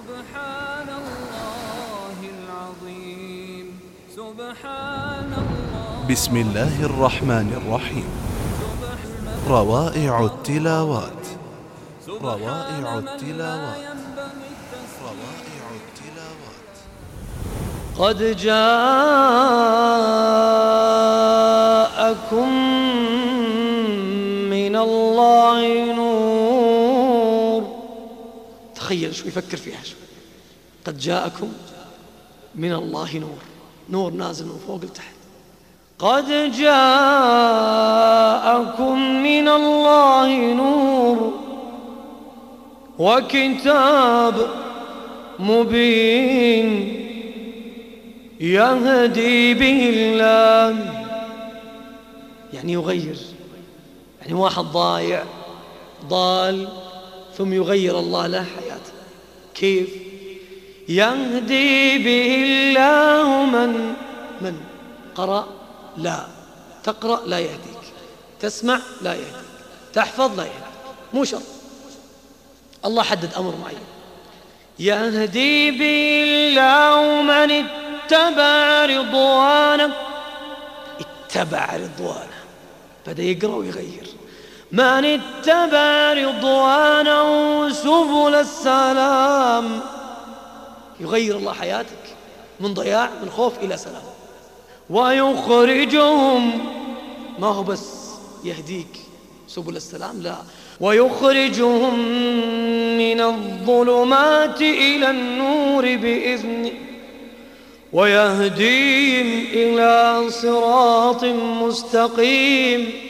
سبحان الله العظيم. سبحان الله بسم الله الرحمن الرحيم. روائع التلاوات. روائع التلاوات. روائع التلاوات. قد جاءكم من الله نور تخيل شو يفكر فيها شو. قد جاءكم من الله نور. نور نازل من فوق لتحت. قد جاءكم من الله نور وكتاب مبين يهدي به الله. يعني يغير. يعني واحد ضايع ضال ثم يغير الله له كيف يهدي به الله من من قرأ لا تقرأ لا يهديك تسمع لا يهديك تحفظ لا يهديك مو شرط الله حدد أمر معين يهدي به الله من اتبع رضوانه اتبع رضوانه بدأ يقرأ ويغير من اتبع رضوانه سبل السلام. يغير الله حياتك من ضياع من خوف إلى سلام. ويخرجهم ما هو بس يهديك سبل السلام لا. ويخرجهم من الظلمات إلى النور بإذنه ويهديهم إلى صراط مستقيم.